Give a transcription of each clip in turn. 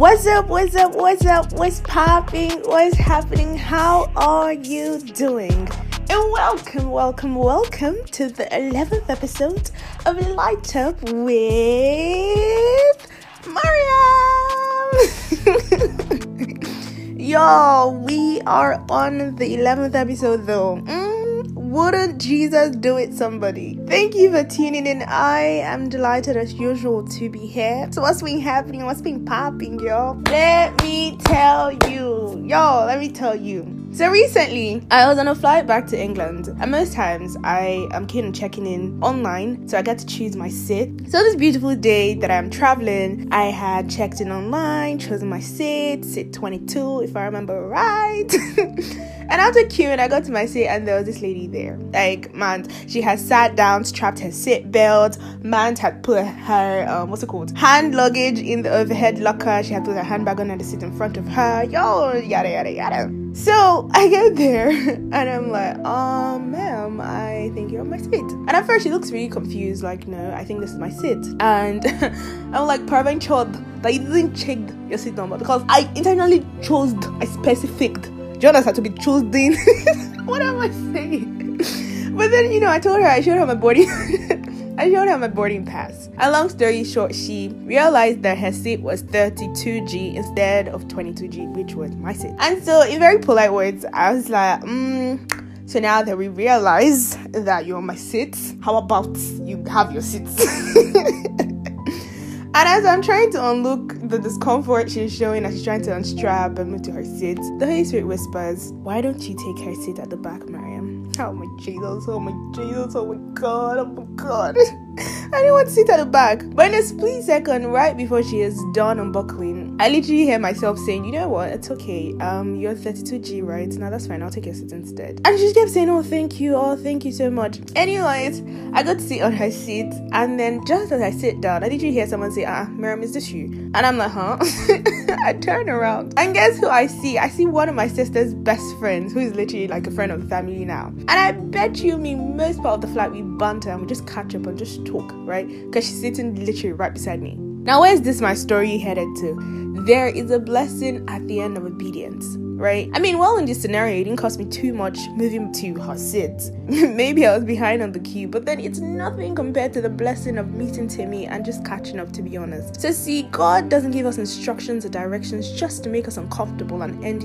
What's up? What's up? What's up? What's popping? What's happening? How are you doing? And welcome, welcome, welcome to the 11th episode of Light Up with Mariam. Yo, we are on the 11th episode though. Mm, wouldn't Jesus do it, somebody? Thank you for tuning in. I am delighted as usual to be here. So, what's been happening? What's been popping, yo? Let me tell you. Yo, let me tell you. So recently, I was on a flight back to England, and most times I am keen on checking in online, so I get to choose my seat. So this beautiful day that I'm traveling, I had checked in online, chosen my seat, seat 22, if I remember right. and after queuing, I got to my seat, and there was this lady there. Like, man, she had sat down, strapped her seat belt, man had put her um, what's it called, hand luggage in the overhead locker. She had put her handbag on the seat in front of her. Yo, yada yada yada. So I get there and I'm like, um, ma'am, I think you're on my seat. And at first she looks really confused, like, no, I think this is my seat. And I'm like, Parvin chod that you didn't check your seat number because I intentionally chose, I specified. Jonas had to be chosen. what am I saying? But then, you know, I told her I showed her my boarding. I showed her my boarding pass. A long story short, she realized that her seat was 32G instead of 22G, which was my seat. And so, in very polite words, I was like, mm, so now that we realize that you're my seat, how about you have your seats? And as I'm trying to unlook the discomfort she's showing as she's trying to unstrap and move to her seat, the Holy Spirit whispers, Why don't you take her seat at the back, Mariam? Oh my Jesus, oh my Jesus, oh my God, oh my God. I didn't want to sit at the back. But in a split second, right before she is done unbuckling, I literally hear myself saying, you know what, it's okay. Um, you're 32G, right? Now that's fine, I'll take your seat instead. And she just kept saying, Oh, thank you, oh, thank you so much. Anyways, I got to sit on her seat, and then just as I sit down, I literally hear someone say, Ah, Miriam, is this you? And I'm like, huh? I turn around. And guess who I see? I see one of my sister's best friends, who is literally like a friend of the family now. And I bet you me most part of the flight we banter and we just catch up and just talk, right? Because she's sitting literally right beside me. Now, where's this my story headed to? There is a blessing at the end of obedience, right? I mean, well, in this scenario, it didn't cost me too much moving to her seat. Maybe I was behind on the queue, but then it's nothing compared to the blessing of meeting Timmy and just catching up, to be honest. So, see, God doesn't give us instructions or directions just to make us uncomfortable and end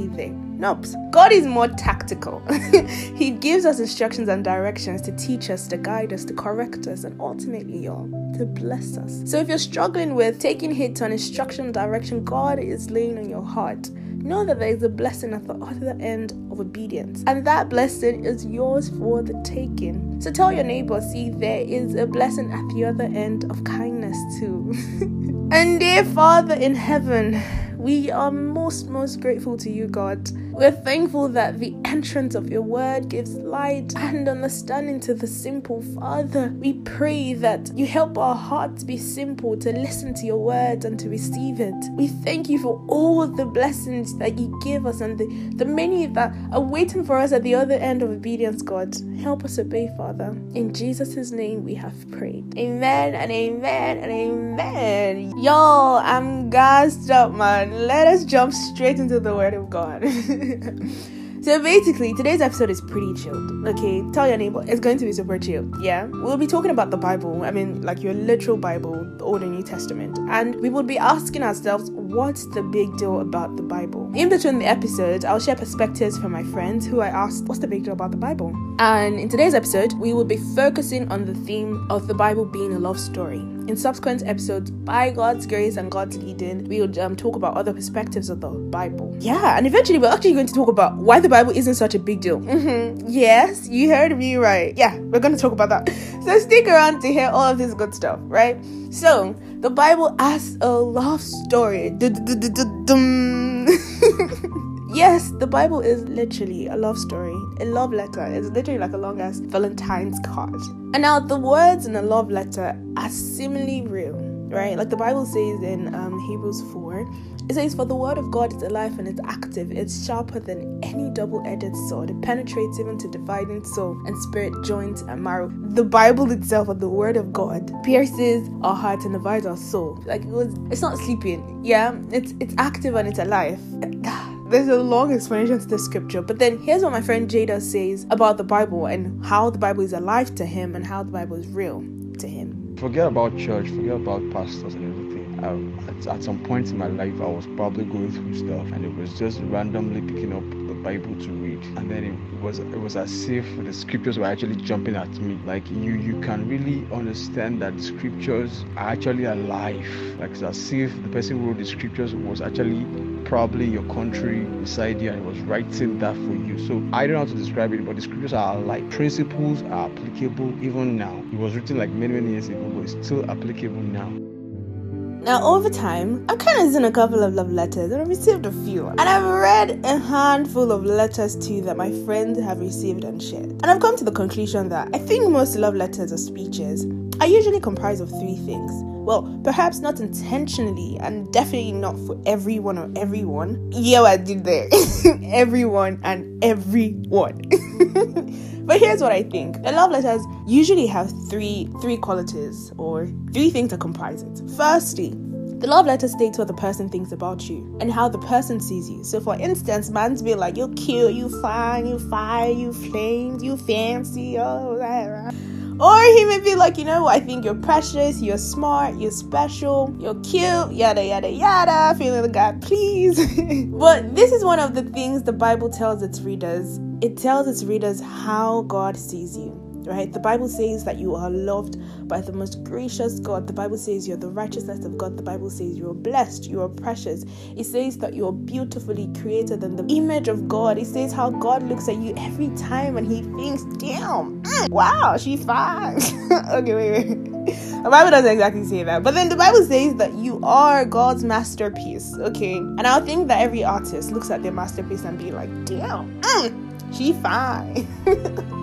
Nope. God is more tactical. he gives us instructions and directions to teach us, to guide us, to correct us, and ultimately, y'all, to bless us. So if you're struggling with taking hits on instruction direction God is laying on your heart, know that there is a blessing at the other end of obedience. And that blessing is yours for the taking. So tell your neighbor, see, there is a blessing at the other end of kindness too. and dear Father in heaven, we are most, most grateful to you, God. We're thankful that the entrance of your word gives light and understanding to the simple. Father, we pray that you help our hearts be simple to listen to your word and to receive it. We thank you for all the blessings that you give us and the, the many that are waiting for us at the other end of obedience, God. Help us obey, Father. In Jesus' name we have prayed. Amen and amen and amen. Y'all, I'm gassed up, man let us jump straight into the Word of God. so basically, today's episode is pretty chilled. Okay, tell your neighbor it's going to be super chilled. Yeah, we'll be talking about the Bible. I mean, like your literal Bible, the Old and New Testament, and we would be asking ourselves, what's the big deal about the Bible? In between the episodes, I'll share perspectives from my friends who I asked, what's the big deal about the Bible? And in today's episode, we will be focusing on the theme of the Bible being a love story. In subsequent episodes, by God's grace and God's leading, we will um, talk about other perspectives of the Bible. Yeah, and eventually we're actually going to talk about why the Bible isn't such a big deal. Mm-hmm. Yes, you heard me right. Yeah, we're going to talk about that. So stick around to hear all of this good stuff, right? So, the Bible as a love story. Yes, the Bible is literally a love story, a love letter. It's literally like a long ass Valentine's card. And now, the words in a love letter are seemingly real. right? Like the Bible says in um, Hebrews 4, it says, For the word of God is alive and it's active, it's sharper than any double edged sword, it penetrates even to dividing soul and spirit, joints and marrow. The Bible itself, or the word of God, pierces our heart and divides our soul. Like it was, it's not sleeping, yeah? It's it's active and it's alive. There's a long explanation to the scripture, but then here's what my friend Jada says about the Bible and how the Bible is alive to him and how the Bible is real to him. Forget about church, forget about pastors and everything um, at, at, some point in my life, I was probably going through stuff, and it was just randomly picking up Bible to read, and then it was it was as if the scriptures were actually jumping at me. Like you you can really understand that the scriptures are actually alive. Like it's as if the person who wrote the scriptures was actually probably your country beside you and was writing that for you. So I don't know how to describe it, but the scriptures are like principles are applicable even now. It was written like many many years ago, but it's still applicable now. Now, over time, I've kind of seen a couple of love letters and I've received a few. And I've read a handful of letters too that my friends have received and shared. And I've come to the conclusion that I think most love letters or speeches are usually comprised of three things. Well, perhaps not intentionally and definitely not for everyone or everyone. Yeah, I did there. everyone and everyone. But here's what I think. The love letters usually have three three qualities or three things that comprise it. Firstly, the love letter states what the person thinks about you and how the person sees you. So, for instance, man's be like, "You're cute, you fine, you fire, you flames, you fancy, oh." Blah, Or he may be like, you know, I think you're precious, you're smart, you're special, you're cute, yada yada yada, feeling the God, please. but this is one of the things the Bible tells its readers it tells its readers how God sees you, right? The Bible says that you are loved by the most gracious God. The Bible says you're the righteousness of God. The Bible says you're blessed, you are precious. It says that you're beautifully created in the image of God. It says how God looks at you every time and he thinks, damn, mm, wow, she fine. okay, wait, wait. The Bible doesn't exactly say that, but then the Bible says that you are God's masterpiece, okay? And I think that every artist looks at their masterpiece and be like, damn, mm, she fine.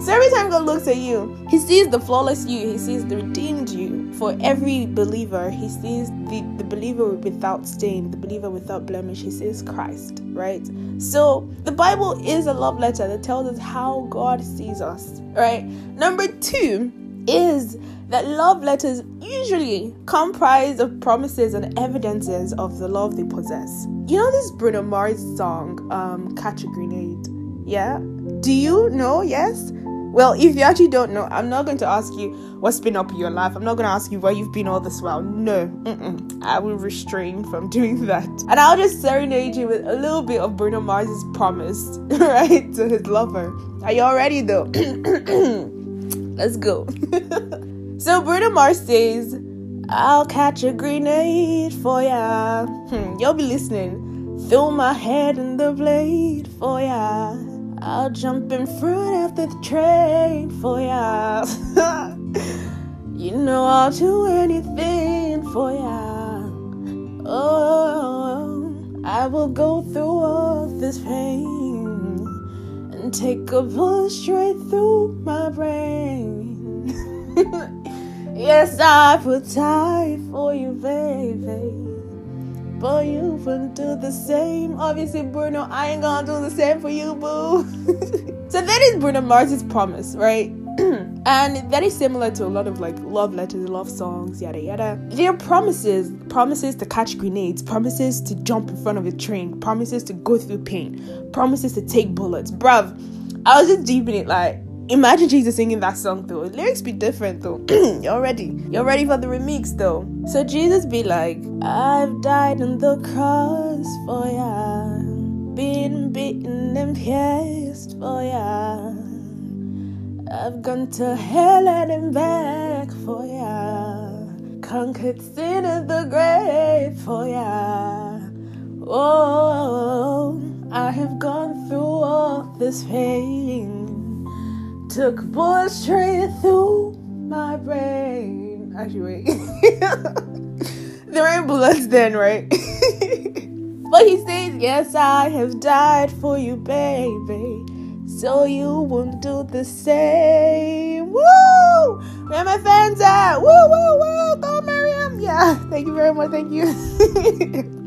so every time God looks at you, He sees the flawless you, He sees the redeemed you. For every believer, He sees the, the believer without stain, the believer without blemish. He sees Christ, right? So the Bible is a love letter that tells us how God sees us, right? Number two is that love letters usually comprise of promises and evidences of the love they possess. You know this Bruno Mars song, um, Catch a Grenade? Yeah? Do you know? Yes? Well, if you actually don't know, I'm not going to ask you what's been up in your life. I'm not going to ask you where you've been all this while. No, mm-mm. I will restrain from doing that. And I'll just serenade you with a little bit of Bruno Mars's promise, right, to his lover. Are you all ready though? Let's go. so Bruno Mars says, I'll catch a grenade for ya. Hmm, you'll be listening. Throw my head in the blade for ya. I'll jump in front of the train for ya. you know I'll do anything for ya. Oh, I will go through all this pain and take a bullet straight through my brain. yes, I would die for you, baby. But you wouldn't do the same. Obviously, Bruno, I ain't gonna do the same for you, boo. so that is Bruno Mars's promise, right? and that is similar to a lot of like love letters, love songs, yada yada. They're promises, promises to catch grenades, promises to jump in front of a train, promises to go through pain, promises to take bullets. Bruv, I was just deep in it like Imagine Jesus singing that song though. Lyrics be different though. You're ready. You're ready for the remix though. So Jesus be like, I've died on the cross for ya. Been beaten and pierced for ya. I've gone to hell and back for ya. Conquered sin in the grave for ya. Oh, I have gone through all this pain took bullets straight through my brain. Actually, wait. there ain't bullets then, right? but he says, Yes, I have died for you, baby. So you won't do the same. Woo! Where my fans at? Woo, woo, woo! Go, Miriam! Yeah, Ah, thank you very much. Thank you.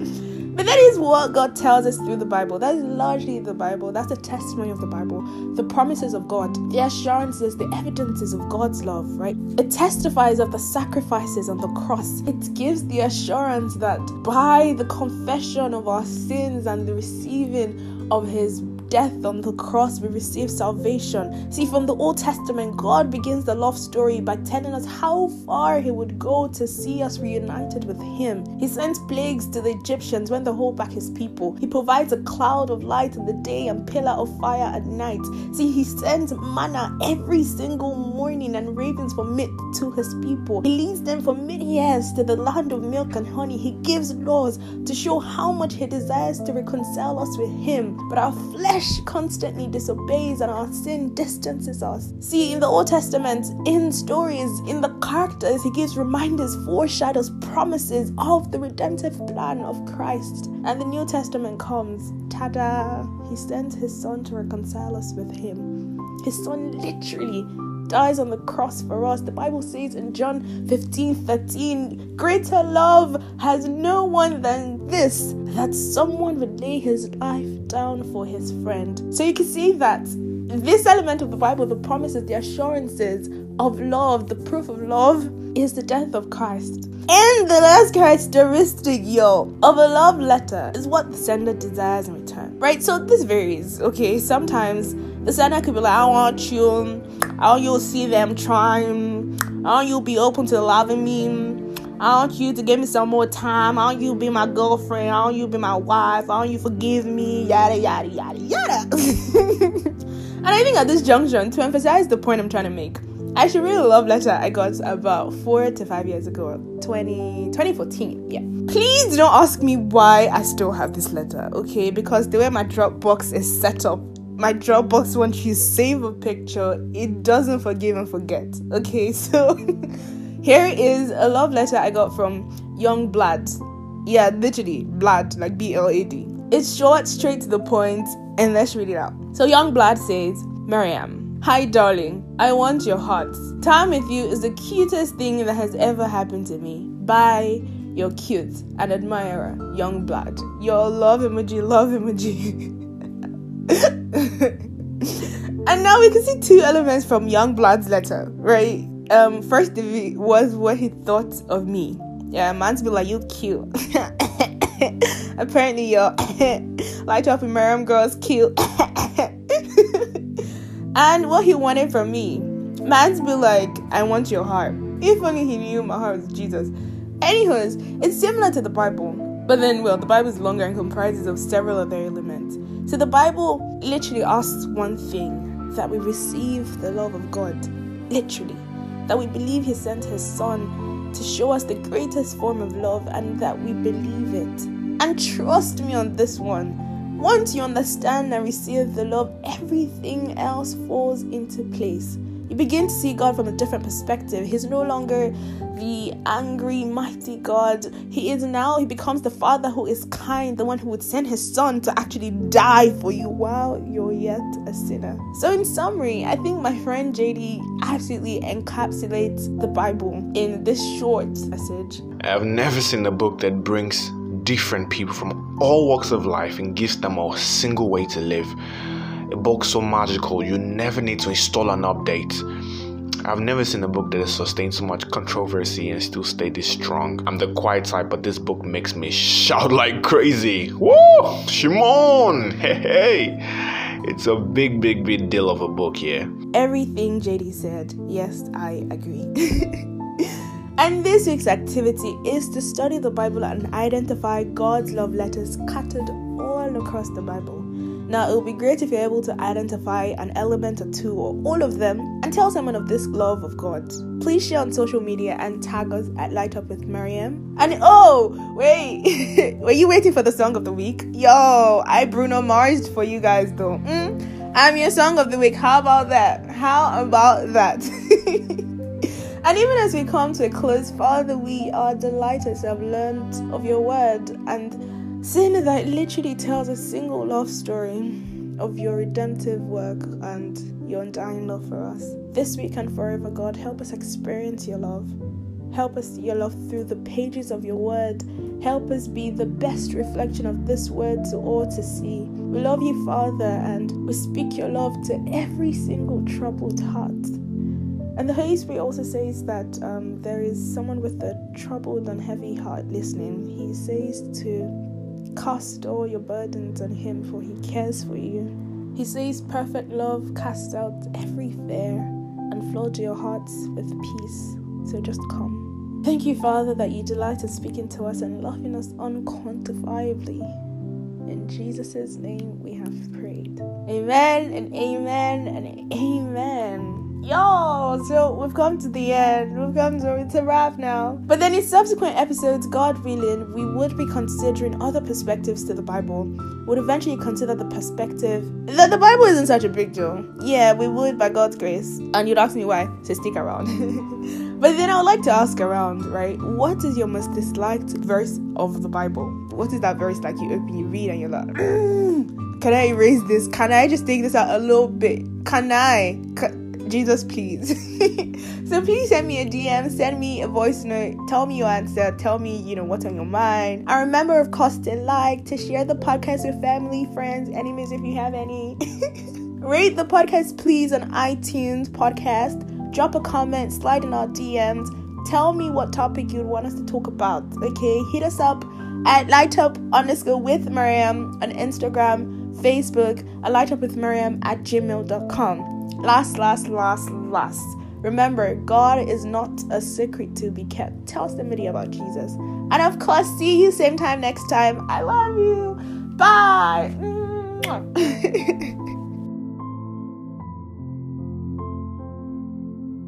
that is what God tells us through the Bible. That is largely the Bible. That's the testimony of the Bible. The promises of God, the assurances, the evidences of God's love, right? It testifies of the sacrifices on the cross. It gives the assurance that by the confession of our sins and the receiving of His death on the cross, we receive salvation. See, from the Old Testament, God begins the love story by telling us how far He would go to see us reunited with Him. He sends plagues to the Egyptians when they hold back His people. He provides a cloud of light in the day and pillar of fire at night. See, He sends manna every single morning and ravens for meat to His people. He leads them for many years to the land of milk and honey. He gives laws to show how much He desires to reconcile us with Him. But our flesh flesh constantly disobeys and our sin distances us. See, in the Old Testament, in stories, in the characters, he gives reminders, foreshadows, promises of the redemptive plan of Christ. And the New Testament comes, tada, he sends his son to reconcile us with him. His son literally dies on the cross for us. The Bible says in John 15 13, greater love has no one than this, that someone would lay his life down for his friend. So you can see that this element of the Bible, the promises, the assurances of love, the proof of love, is the death of Christ. And the last characteristic, yo, of a love letter is what the sender desires in return. Right? So this varies. Okay, sometimes the sender could be like, I want you, I want you see them trying, I want you be open to loving me. I want you to give me some more time. I want you to be my girlfriend. I want you be my wife. I want you forgive me. Yada, yada, yada, yada. and I think at this junction, to emphasize the point I'm trying to make, I should a love letter I got about four to five years ago, 20, 2014. Yeah. Please don't ask me why I still have this letter, okay? Because the way my Dropbox is set up, my Dropbox, once you save a picture, it doesn't forgive and forget, okay? So. Here is a love letter I got from Young Blood. Yeah, literally, blood, like B L A D. It's short, straight to the point, and let's read it out. So, Young Blood says, Miriam, Hi, darling. I want your heart. Time with you is the cutest thing that has ever happened to me. Bye. You're cute and admirer, young blood. Your love emoji, love emoji. now we can see two elements from Young Blood's letter, right? um first was what he thought of me. Yeah, man's be like, you cute. Apparently, your light up in Miriam girl's cute. and what he wanted from me, man's be like, I want your heart. If only he knew my heart was Jesus. Anyways, it's similar to the Bible, but then, well, the Bible is longer and comprises of several other elements. So the Bible literally asks one thing that we receive the love of God. Literally that we believe He sent His Son to show us the greatest form of love and that we believe it. And trust me on this one. Once you understand and receive the love, everything else falls into place you begin to see God from a different perspective. He's no longer the angry, mighty God. He is now, he becomes the Father who is kind, the one who would send his Son to actually die for you while you're yet a sinner. So, in summary, I think my friend JD absolutely encapsulates the Bible in this short message. I've never seen a book that brings different people from all walks of life and gives them a single way to live a book so magical you never need to install an update. I've never seen a book that has sustained so much controversy and still stayed this strong. I'm the quiet type, but this book makes me shout like crazy. Woo! Shimon! Hey, hey! It's a big, big, big deal of a book here. Everything JD said, yes, I agree. and this week's activity is to study the Bible and identify God's love letters scattered all across the Bible. Now, it would be great if you're able to identify an element or two or all of them and tell someone of this love of God. Please share on social media and tag us at Light Up with Miriam. And oh, wait, were you waiting for the song of the week? Yo, I Bruno Mars for you guys though. Mm, I'm your song of the week. How about that? How about that? And even as we come to a close, Father, we are delighted to have learned of your word and Sin that it literally tells a single love story of your redemptive work and your undying love for us. This week and forever, God, help us experience your love. Help us see your love through the pages of your word. Help us be the best reflection of this word to all to see. We love you, Father, and we speak your love to every single troubled heart. And the Holy Spirit also says that um, there is someone with a troubled and heavy heart listening. He says to cast all your burdens on Him, for He cares for you. He says, Perfect love casts out every fear and floods your hearts with peace. So just come. Thank you, Father, that you delight in speaking to us and loving us unquantifiably. In Jesus' name we have prayed. Amen and amen and amen. Yo, so we've come to the end. We've come to it's a wrap now. But then in subsequent episodes, God willing, we would be considering other perspectives to the Bible. Would eventually consider the perspective that the Bible isn't such a big deal. Yeah, we would by God's grace. And you'd ask me why, so stick around. but then I would like to ask around, right? What is your most disliked verse of the Bible? What is that verse like you open, you read, and you're like, mm, can I erase this? Can I just take this out a little bit? Can I? Can- Jesus, please. so please send me a DM, send me a voice note, tell me your answer, tell me, you know, what's on your mind. And remember, of course, to like, to share the podcast with family, friends, enemies if you have any. Rate the podcast, please, on iTunes podcast. Drop a comment, slide in our DMs. Tell me what topic you'd want us to talk about. Okay, hit us up at lightup underscore with Miriam on Instagram, Facebook, a lightup with Miriam at gmail.com. Last, last, last, last. Remember, God is not a secret to be kept. Tell somebody about Jesus. And of course, see you same time next time. I love you. Bye.